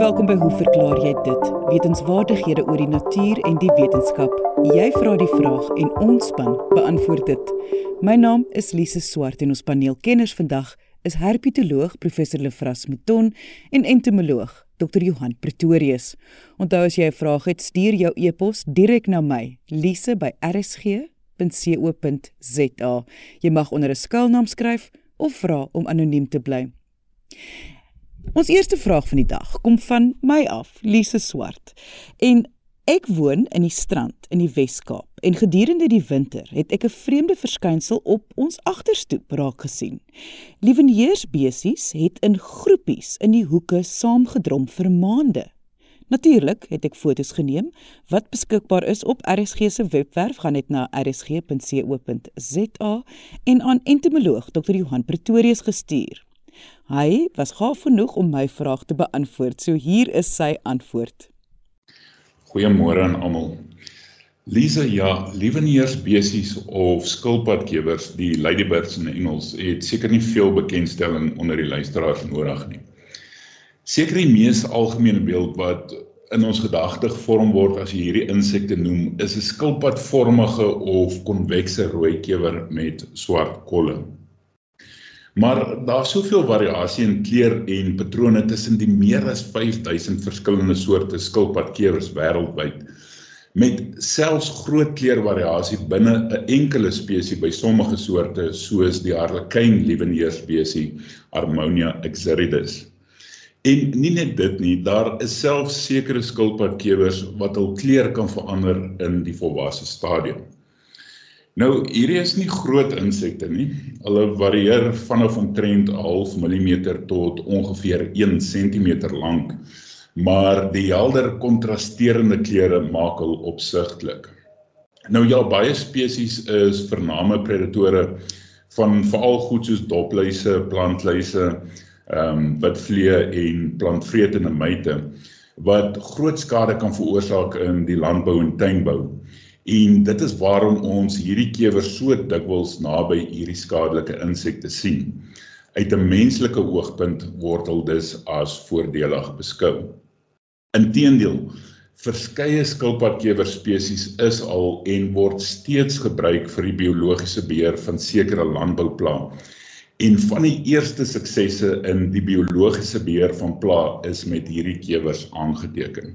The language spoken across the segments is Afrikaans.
Welkom by Hoe verklaar jy dit? Wetenskapwaardighede oor die natuur en die wetenskap. Jy vra die vraag en ons span beantwoord dit. My naam is Lise Swart en ons paneelkenners vandag is herpetoloog professor Lefras Mouton en entomoloog Dr Johan Pretorius. Onthou as jy 'n vraag het, stuur jou e-pos direk na my, lise@rsg.co.za. Jy mag onder 'n skuilnaam skryf of vra om anoniem te bly. Ons eerste vraag van die dag kom van my af, Lise Swart. En ek woon in die strand in die Wes-Kaap en gedurende die winter het ek 'n vreemde verskynsel op ons agterstoep raak gesien. Lieveneersbesies het in groepies in die hoeke saamgedrom vir maande. Natuurlik het ek foto's geneem wat beskikbaar is op RSG se webwerf gaan net na rsg.co.za en aan entomoloog Dr Johan Pretorius gestuur. Hy was gaaf genoeg om my vraag te beantwoord. So hier is sy antwoord. Goeiemôre aan almal. Lisa, ja, lieweneersbesies of skilpadkewers, die ladybirds in Engels, het seker nie veel bekendstelling onder die luisteraars nodig nie. Seker die mees algemene beeld wat in ons gedagte gevorm word as jy hierdie insekte noem, is 'n skilpadvormige of konvekse rooi kewer met swart kolle. Maar daar's soveel variasie in kleur en patrone tussen die meer as 5000 verskillende soorte skilpadkewers wêreldwyd met selfs groot kleurvariasie binne 'n enkele spesies by sommige soorte soos die harlekin lieweneersspesies Harmonia exeridus. En nie net dit nie, daar is selfs sekere skilpadkewers wat hul kleur kan verander in die volwasse stadium. Nou hierdie is nie groot insekte nie. Hulle varieer vanaf omtrent 'n half millimeter tot ongeveer 1 cm lank. Maar die helder kontrasterende kleure maak hul opsigtelik. Nou ja, baie spesies is vername predatore van veral goed soos dopluise, plantluise, ehm um, wat vlee en plantvretende myte wat groot skade kan veroorsaak in die landbou en tuinbou. En dit is waarom ons hierdie kewers so dikwels naby hierdie skadelike insekte sien. Uit 'n menslike oogpunt word hulle dus as voordelig beskou. Inteendeel, verskeie skilpadkewerspesies is al en word steeds gebruik vir die biologiese beheer van sekere landbouplaae. En van die eerste suksesse in die biologiese beheer van plaae is met hierdie kewers aangeteken.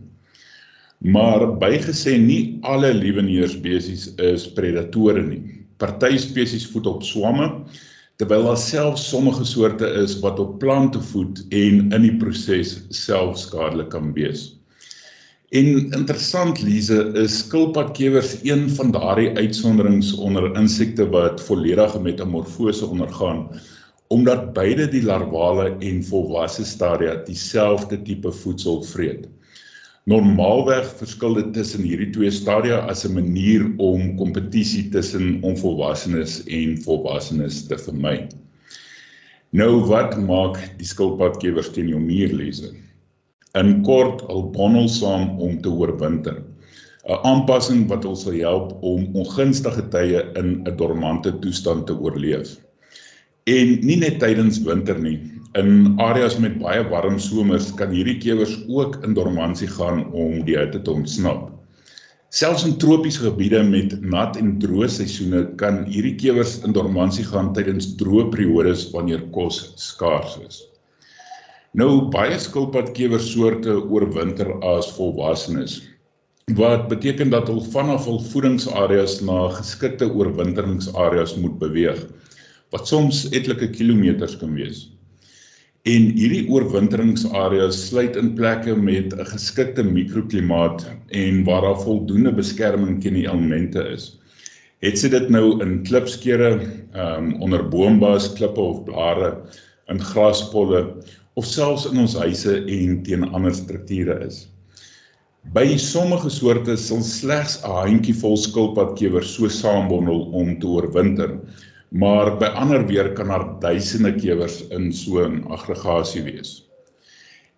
Maar bygesê nie alle lieweneersspesies is predatore nie. Party spesies voed op swamme terwyl daar selfs sommige soorte is wat op plante voed en in die proses self skadelik kan wees. En interessant Lize is skilpadkewers een van daardie uitsonderings onder insekte wat volledige metamorfose ondergaan omdat beide die larvale en volwasse stadia dieselfde tipe voedsel vreet. Normaalweg verskil dit tussen hierdie twee stadia as 'n manier om kompetisie tussen onvolwassenes en volwassenes te vermy. Nou wat maak die skilpadkewers teen jou muurlese? In kort, al bondel saam om te oorwinter. 'n Aanpassing wat ons sal help om ongunstige tye in 'n dormante toestand te oorleef. En nie net tydens winter nie, In areas met baie warm somers kan hierdie kewers ook in dormansie gaan om die hitte te ontsnap. Selfs in tropiese gebiede met nat en droë seisoene kan hierdie kewers in dormansie gaan tydens droë periodes wanneer kos skaars is. Nou baie skilpadkewersoorte oorwinter as volwassenes wat beteken dat hulle vanaf hul voedingsareas na geskikte oorwinteringsareas moet beweeg wat soms etlike kilometers kan wees. En hierdie oorwinteringsareas sluit in plekke met 'n geskikte mikroklimaat en waar daar voldoende beskerming teen die elemente is. Het sy dit nou in klipskeure, ehm um, onder boombas, klippe of blare, in graspolle of selfs in ons huise en teen ander strukture is. By sommige soorte sal slegs 'n handjievol skilpadkewers so saambondel om te oorwinter maar by ander weer kan daar duisende kewers in so 'n aggregasie wees.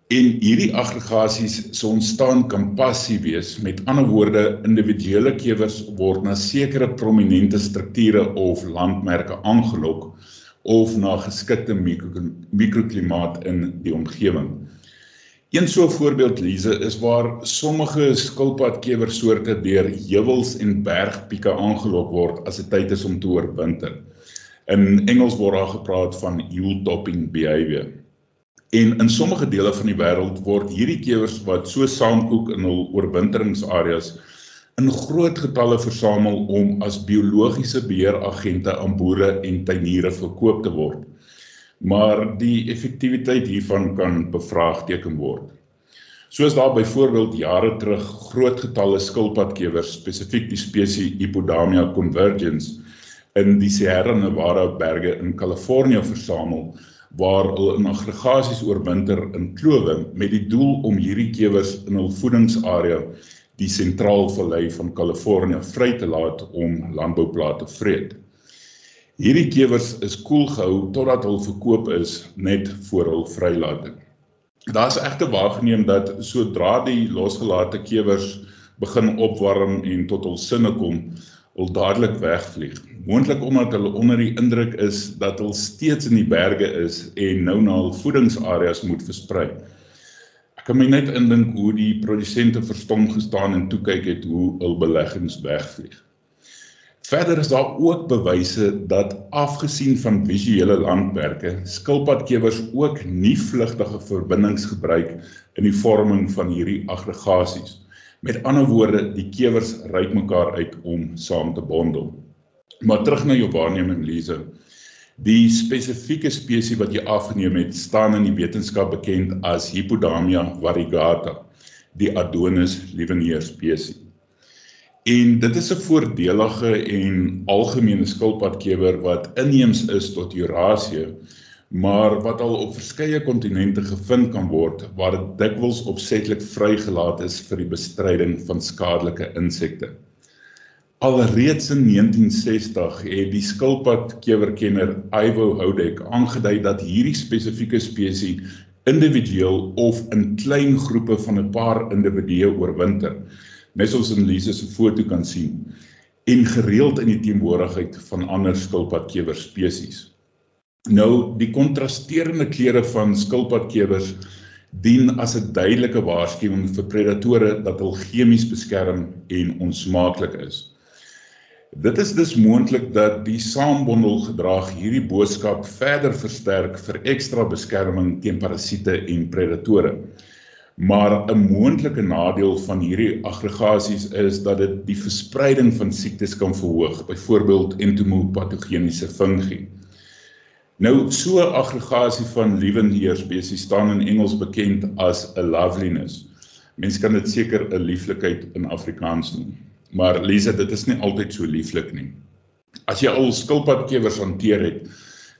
En hierdie aggregasies se ontstaan kan passief wees. Met ander woorde, individuele kewers word na sekere prominente strukture of landmerke aangelok of na geskikte mikroklimaat in die omgewing. Een so voorbeeld Lize is waar sommige skilpadkewersoorte deur heuwels en bergpieke aangelok word as dit tyd is om te oorwinter. In Engels word daar gepraat van hilltopping behavior. En in sommige dele van die wêreld word hierdie kewers wat so saamkoek in hul oorwinteringsareas in groot getalle versamel om as biologiese beheeragente aan boere en tuiniere verkoop te word maar die effektiwiteit hiervan kan bevraagteken word. Soos daar byvoorbeeld jare terug groot getalle skilpadkewers, spesifiek die spesies Hippodamia convergens in die Sierra Nevada berge in Kalifornië versamel waar hulle in aggregasies oorwinter in klowe met die doel om hierdie kewers in hul voedingsarea die sentraal vallei van Kalifornië vry te laat om landbouplate vreet. Hierdie kewers is koel gehou totdat hulle verkoop is net voor hul vrylating. Daar's egte waargeneem dat sodra die losgelate kewers begin opwarm en tot hul sinne kom, hul dadelik wegvlieg. Moontlik omdat hulle onder die indruk is dat hulle steeds in die berge is en nou na hul voedingsareas moet versprei. Ek kan my net indink hoe die produsente verstom gestaan en toe kyk het hoe hul beleggings wegvlieg. Verder is daar ook bewyse dat afgesien van visuele landmerke, skilpadkewers ook nie vlugtige verbindings gebruik in die vorming van hierdie aggregasies. Met ander woorde, die kewers ryk mekaar uit om saam te bondel. Maar terug na jou waarneming Lise. Die spesifieke spesies wat jy afgeneem het, staan in die wetenskap bekend as Hippodamia variegata, die Adonis lieveneer spesies. En dit is 'n voordelige en algemene skilpadkewer wat inheems is tot Eurasië, maar wat al op verskeie kontinente gevind kan word waar dit dikwels opsetlik vrygelaat is vir die bestryding van skadelike insekte. Alreeds in 1960 het die skilpadkewerkenner Ivo Houdek aangedui dat hierdie spesifieke spesies individueel of in klein groepe van 'n paar individue oorwinter net soos in Lise se foto kan sien en gereeld in die teenwoordigheid van ander skilpadkewer spesies. Nou die kontrasterende kleure van skilpadkewers dien as 'n duidelike waarskuwing vir predatore dat hulle chemies beskerm en onsmaaklik is. Dit is dus moontlik dat die saambondel gedrag hierdie boodskap verder versterk vir ekstra beskerming teen parasiete en predatore. Maar 'n moontlike nadeel van hierdie aggregasies is dat dit die verspreiding van siektes kan verhoog, byvoorbeeld entomopatogeniese fungi. Nou so 'n aggregasie van liewenheer spesies staan in Engels bekend as 'n loveliness. Mense kan dit seker 'n lieflikheid in Afrikaans noem. Maar Lisa, dit is nie altyd so lieflik nie. As jy al skilpadkewers hanteer het,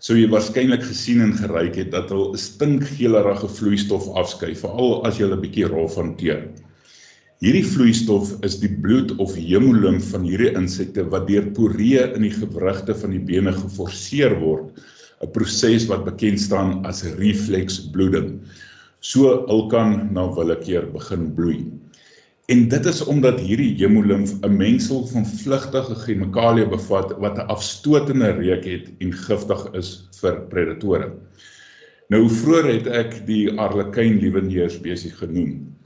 sou jy waarskynlik gesien en geruik het dat hulle 'n stinkgeelerige vloeistof afskei, veral as jy hulle bietjie rof hanteer. Hierdie vloeistof is die bloed of hemolimf van hierdie insekte wat deur poree in die gewrigte van die bene geforseer word, 'n proses wat bekend staan as refleksbloeding. So hul kan na willekeur begin bloei. En dit is omdat hierdie hemolimf 'n mengsel van vlugtige chemikalieë bevat wat 'n afstotende reuk het en giftig is vir predatore. Nou vroeër het ek die arlequin liewenheer spesies genoem.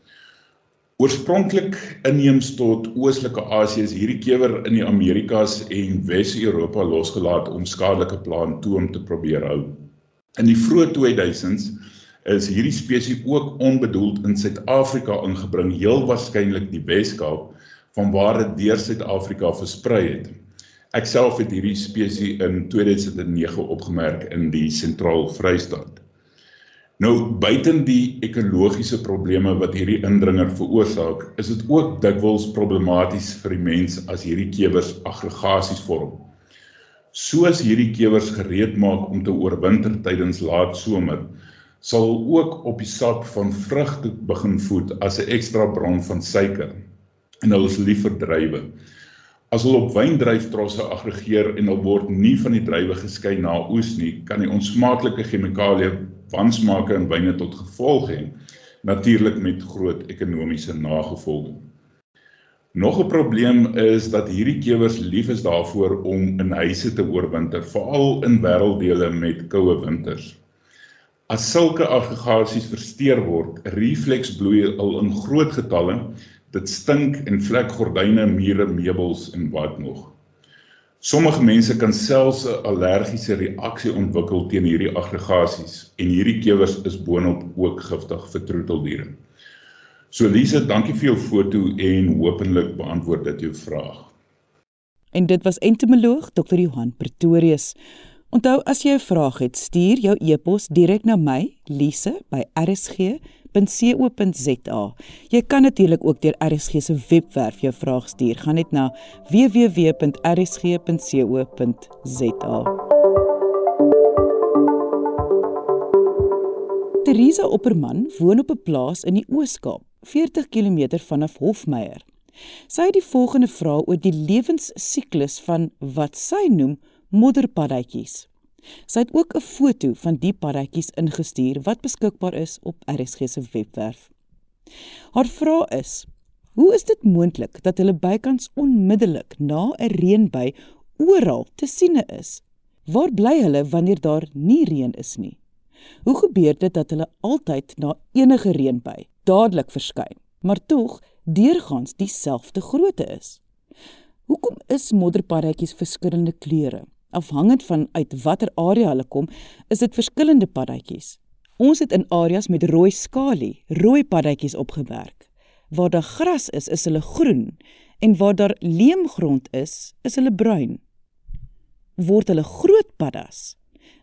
Oorspronklik inheems tot Oostelike Asië is hierdie kewer in die Amerikas en Wes-Europa losgelaat om skadelike plaantoom te probeer hou. In die vroeë 2000s is hierdie spesies ook onbedoeld in Suid-Afrika ingebring, heel waarskynlik die Wes-Kaap van waar dit deur Suid-Afrika versprei het. Ek self het hierdie spesies in 2009 opgemerk in die Sentraal Vrystaat. Nou buiten die ekologiese probleme wat hierdie indringer veroorsaak, is dit ook dikwels problematies vir die mens as hierdie kewers aggregasies vorm. Soos hierdie kewers gereed maak om te oorwinter tydens laat somer, sal ook op die sap van vrugte begin voed as 'n ekstra bron van suiker en hulle is lief vir druiwe. As hulle op wyndruiftrosse aggregeer en hulle word nie van die druiwe geskei na oes nie, kan die onsmaaklike chemikalieë wansmake in wyne tot gevolg hê, natuurlik met groot ekonomiese nagevolge. Nog 'n probleem is dat hierdie kewers lief is daarvoor om in huise te oorwinter, veral in wêrelddele met koue winters. As sulke aggregasies versteur word, refleksbloei al in groot getalle, dit stink en vlek gordyne, mure, meubels en wat nog. Sommige mense kan selfs 'n allergiese reaksie ontwikkel teen hierdie aggregasies en hierdie kewers is boonop ook giftig vir troeteldiere. So Lise, dankie vir jou foto en hopelik beantwoord dit jou vraag. En dit was entomoloog Dr. Johan Pretorius. Onthou as jy 'n vraag het, stuur jou e-pos direk na my, Lise by rsg.co.za. Jy kan natuurlik ook deur RSG se webwerf jou vraag stuur. Gaan net na www.rsg.co.za. Teresa Opperman woon op 'n plaas in die Oos-Kaap. 40 km vanaf Hofmeyer. Sy het die volgende vraag oor die lewensiklus van wat sy noem modderpaddatjies. Sy het ook 'n foto van die paddatjies ingestuur wat beskikbaar is op RSG se webwerf. Haar vraag is: Hoe is dit moontlik dat hulle bykans onmiddellik na 'n reënby oral te siene is? Waar bly hulle wanneer daar nie reën is nie? Hoe gebeur dit dat hulle altyd na enige reënby dadelik verskyn, maar tog deurgangs dieselfde grootte is. Hoekom is modderpaddatjies verskillende kleure? Afhangend van uit watter area hulle kom, is dit verskillende paddatjies. Ons het in areas met rooi skalie, rooi paddatjies opgewerk. Waar daar gras is, is hulle groen en waar daar leemgrond is, is hulle bruin. Word hulle groot paddas?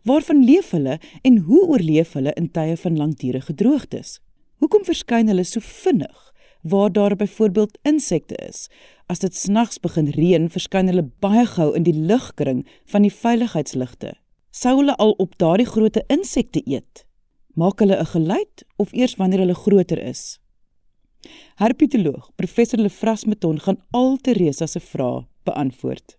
Waarvan leef hulle en hoe oorleef hulle in tye van langdurige droogtes? Hoekom verskyn hulle so vinnig waar daar byvoorbeeld insekte is? As dit snags begin reën, verskyn hulle baie gou in die ligkring van die veiligheidsligte. Sou hulle al op daardie grootte insekte eet? Maak hulle 'n geluid of eers wanneer hulle groter is? Herpetoloog professor Lefras Meton gaan al Teresa se vrae beantwoord.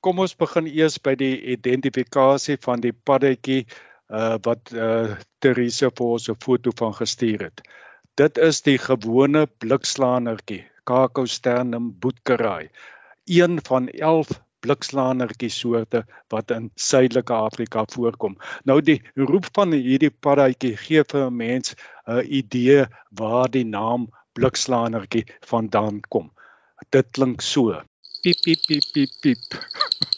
Kom ons begin eers by die identifikasie van die paddatjie uh wat uh Teresa vir ons 'n foto van gestuur het. Dit is die gewone blikslaanertjie, Cacosternum boetkerai, een van 11 blikslaanertjie soorte wat in Suidelike Afrika voorkom. Nou die roep van hierdie paddatjie gee vir 'n mens 'n idee waar die naam blikslaanertjie vandaan kom. Dit klink so. Piep piep piep piep piep.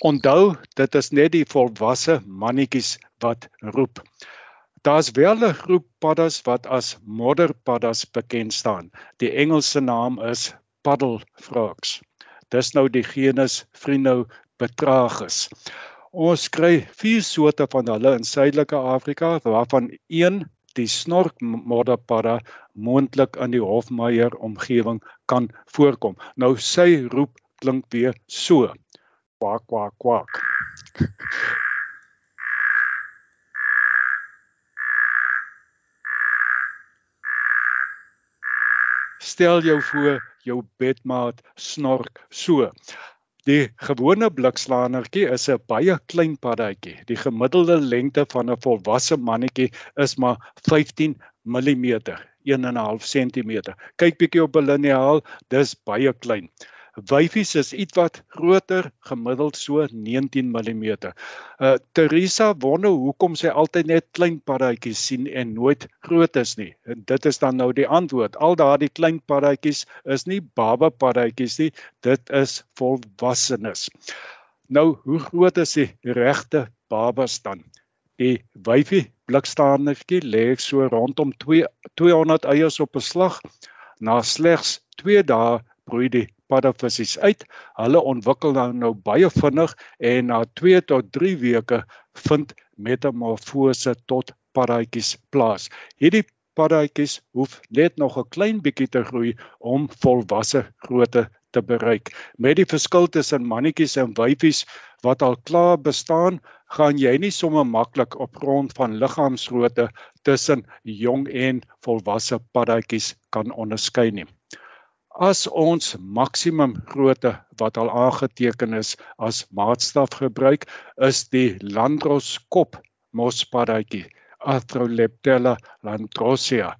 Onthou, dit is net die volwasse mannetjies wat roep. Daar's wel 'n groep paddas wat as modderpaddas bekend staan. Die Engelse naam is paddle frogs. Dis nou die genus Phrynopetragus. Ons kry vier soorte van hulle in Suidelike Afrika waarvan een die snorkmodderpadda moontlik in die Hofmeyer omgewing kan voorkom. Nou sy roep klink weer so kwak kwak kwak. Stel jou voor jou bedmaat snork so. Die gewone blikslaanertjie is 'n baie klein paddatjie. Die gemiddelde lengte van 'n volwasse mannetjie is maar 15 mm, 1.5 cm. Kyk bietjie op 'n liniaal, dis baie klein. Wyfies is ietwat groter, gemiddeld so 19 mm. Uh Teresa wonder hoekom sy altyd net klein paddatjies sien en nooit grootes nie. En dit is dan nou die antwoord. Al daardie klein paddatjies is nie baba paddatjies nie, dit is volwassenes. Nou, hoe groot is die regte babas dan? Die wyfie blikstaanertjie lê so rondom 2 200 eiers op 'n slag. Na slegs 2 dae broei die paddavissies uit. Hulle ontwikkel dan nou baie vinnig en na 2 tot 3 weke vind metamorfose tot paddatjies plaas. Hierdie paddatjies hoef net nog 'n klein bietjie te groei om volwasse grootte te bereik. Met die verskil tussen mannetjies en wyfies wat al klaar bestaan, gaan jy nie sommer maklik op grond van liggaamsgrootte tussen jong en volwasse paddatjies kan onderskei nie as ons maksimum grootte wat al aangeteken is as maatstaf gebruik is die Landros kop mospaddatjie Arthroleptella landrosea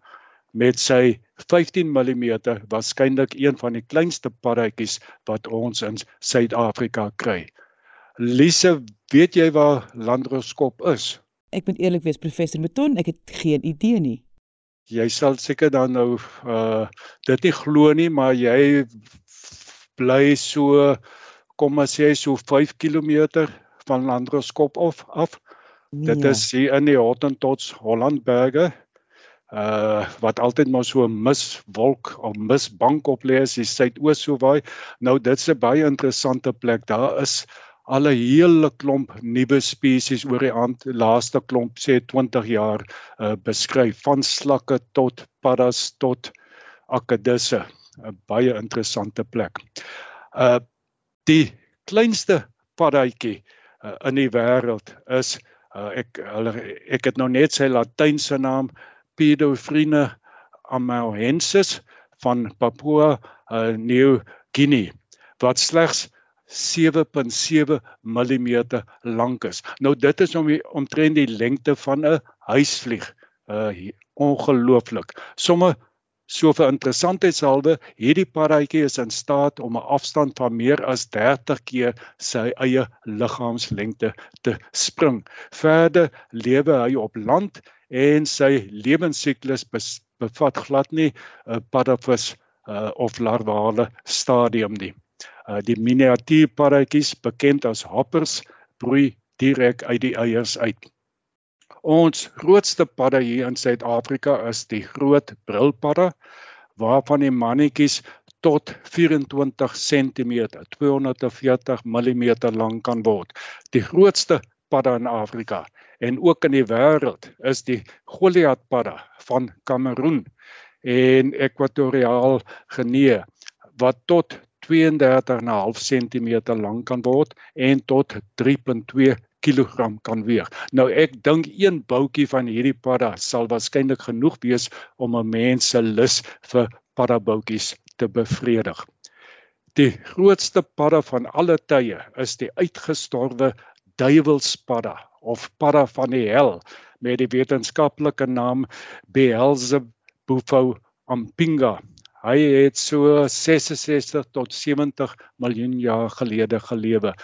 met sy 15 mm waarskynlik een van die kleinste paddatjies wat ons in Suid-Afrika kry. Lise, weet jy waar landroskop is? Ek moet eerlik wees professor Meton, ek het geen idee nie. Jy sal seker dan nou uh dit nie glo nie, maar jy bly so kom maar sê so 5 km van landroskop af af. Nee. Dit is hier in die Hottentots Hollandberge uh wat altyd maar so 'n miswolk of misbank op lê as jy suidoos so waai. Nou dit's 'n baie interessante plek. Daar is al 'n hele klomp nuwe spesies oor die aand laaste klomp sê 20 jaar uh beskryf van slakke tot paddas tot akedisse. 'n Baie interessante plek. Uh die kleinste paddatjie uh, in die wêreld is uh, ek hulle ek het nou net sy latynse naam Pedophrine amohensis van Papua uh, New Guinea wat slegs 7.7 mm lank is. Nou dit is om omtrent die lengte van 'n huisvlieg. Uh ongelooflik. Somme so vir interessantheidshalwe, hierdie paddatjie is in staat om 'n afstand van meer as 30 keer sy eie liggaamslengte te spring. Verder lewe hy op land en sy lewensiklus bevat glad nie 'n uh, paddavis uh, of larvale stadium nie. Uh, die miniatuurpaddatjies bekend as hoppers broei direk uit die eiers uit. Ons grootste padda hier in Suid-Afrika is die groot brilpadda waarvan die mannetjies tot 24 cm, 240 mm lank kan word. Die grootste padda in Afrika en ook in die wêreld is die Goliath padda van Kameroen en Ekwatoriaal Genee wat tot 32,5 cm lank kan word en tot 3.2 kg kan weeg. Nou ek dink een boutjie van hierdie padda sal waarskynlik genoeg wees om 'n mens se lus vir paddaboutjies te bevredig. Die grootste padda van alle tye is die uitgestorwe duiwelspadda of padda van die hel met die wetenskaplike naam Beelzebufo ampinga. Hy het so 66 tot 70 miljoen jaar gelede gelewe.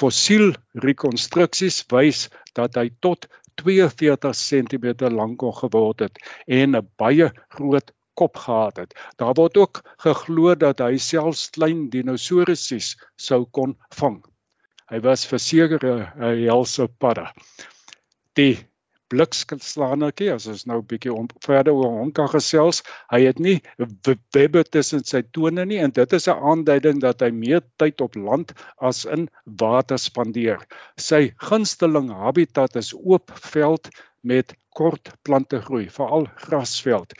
Fossiel rekonstruksies wys dat hy tot 42 cm lank kon geword het en 'n baie groot kop gehad het. Daar word ook geglo dat hy selfs klein dinosourusse sou kon vang. Hy was verseker 'n helse padda. Die blikslanertjie, as ons nou 'n bietjie verder oor hom kan gesels, hy het nie webbe tussen sy tone nie en dit is 'n aanduiding dat hy meer tyd op land as in water spandeer. Sy gunsteling habitat is oop veld met kort plante groei, veral grasveld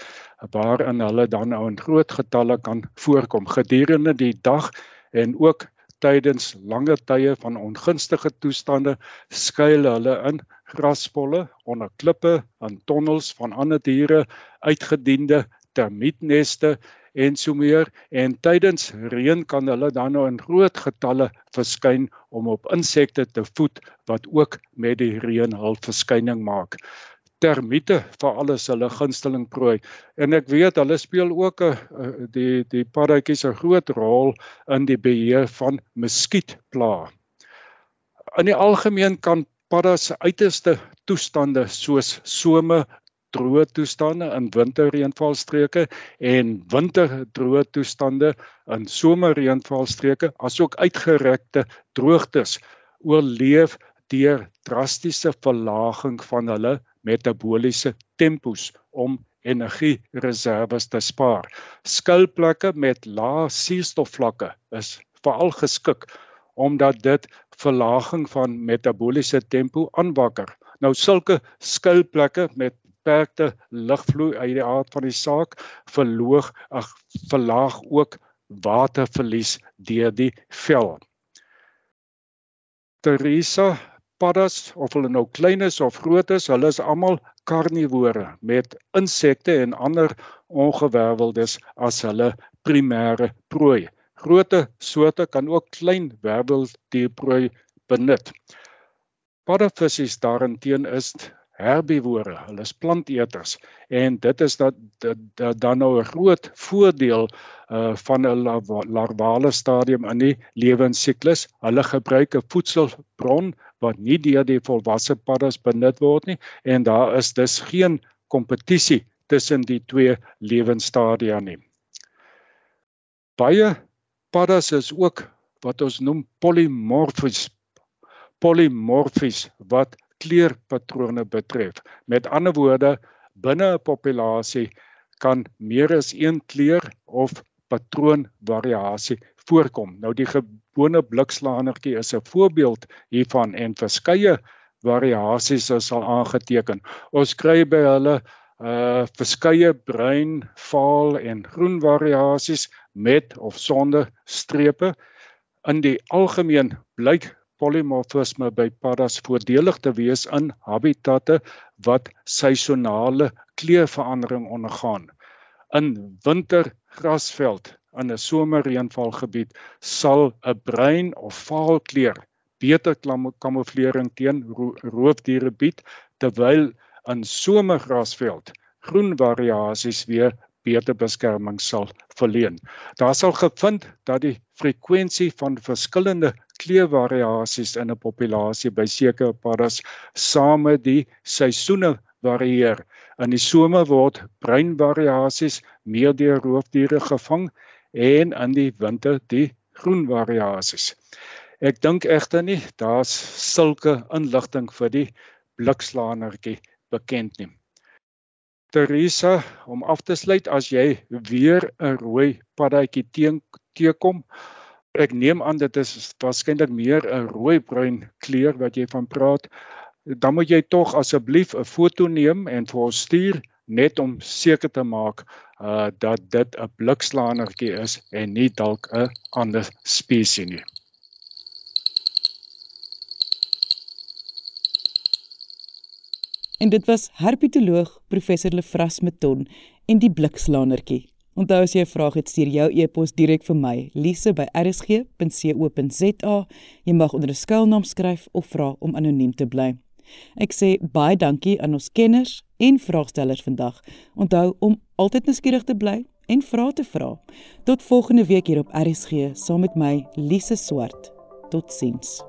waarin hulle dan nou in groot getalle kan voorkom gedurende die dag en ook tydens lange tye van ongunstige toestande skuil hulle in graspolle, onder klippe, in tonnels van ander diere, uitgediende termietneste en so meer. En tydens reën kan hulle dan nou in groot getalle verskyn om op insekte te voed wat ook met die reën hul verskyning maak. Termiete vir alles hulle gunsteling prooi. En ek weet hulle speel ook 'n eh, die die paddatjies 'n groot rol in die beheer van muskietpla. In die algemeen kan paddas se uiterste toestande soos some droë toestande in winterreënvalstreke en winterdroë toestande in somerreënvalstreke asook uitgerekte droogtes oorleef deur drastiese verlaging van hulle metabooliese tempos om energiereserwes te spaar. Skuilplekke met lae suurstofvlakke is veral geskik omdat dit verlaging van metabooliese tempo aanwakker. Nou sulke skuilplekke met beperkte lugvloei uit die aard van die saak verloog ag verlaag ook waterverlies deur die vel. Teresa paddas of hulle nou klein is of groot is, hulle is almal karnivore met insekte en ander ongewerveldes as hulle primêre prooi. Grote soorte kan ook klein werveldierprooi benut. Paddevisse daarenteen is herbivore, hulle is planteters en dit is dat, dat, dat dan nou 'n groot voordeel uh van 'n larvale stadium in die lewensiklus. Hulle gebruik 'n voedselbron wat nie deur die volwasse paddas benut word nie en daar is dus geen kompetisie tussen die twee lewensstadia nie. Baie paddas is ook wat ons noem polymorfies polymorfies wat kleurpatrone betref. Met ander woorde, binne 'n populasie kan meer as een kleur of patroonvariasie voorkom. Nou die gewone blikslaanertjie is 'n voorbeeld hiervan en verskeie variasies is al aangeteken. Ons kry by hulle uh verskeie bruin, vaal en groen variasies met of sonder strepe. In die algemeen blyk polimorfisme by paddas voordelig te wees in habitatte wat seisonale kleurverandering ondergaan. In wintergrasveld in 'n somerreënvalgebied sal 'n bruin of vaal kleur beter kamouflering teen roofdiere bied terwyl in somergrasveld groen variasies weer beter beskerming sal verleen. Daar sal gevind dat die frekwensie van verskillende kleurvariasies in 'n populasie by sekere paddas saam met die seisoene varieer. In die somer word bruin variasies meer deur roofdiere gevang en in die winter die groen variasies. Ek dink egter nie daar's sulke inligting vir die blikslaanertjie bekend nie. Teresa, om af te sluit as jy weer 'n rooi paddatjie teekom, ek neem aan dit is waarskynlik meer 'n rooi-bruin kleur wat jy van praat, dan moet jy tog asseblief 'n foto neem en vir ons stuur net om seker te maak uh dat dit 'n blikslaanertjie is en nie dalk 'n ander spesies nie. En dit was herpetoloog professor Lefras Meton en die blikslaanertjie. Onthou as jy 'n vraag het, stuur jou e-pos direk vir my, lise@rsg.co.za. Jy mag onder 'n skuilnaam skryf of vra om anoniem te bly. Ek sê baie dankie aan ons kenners en vraagstellers vandag. Onthou om altyd nuuskierig te bly en vra te vra. Tot volgende week hier op RSG saam met my, Lise Swart. Totsiens.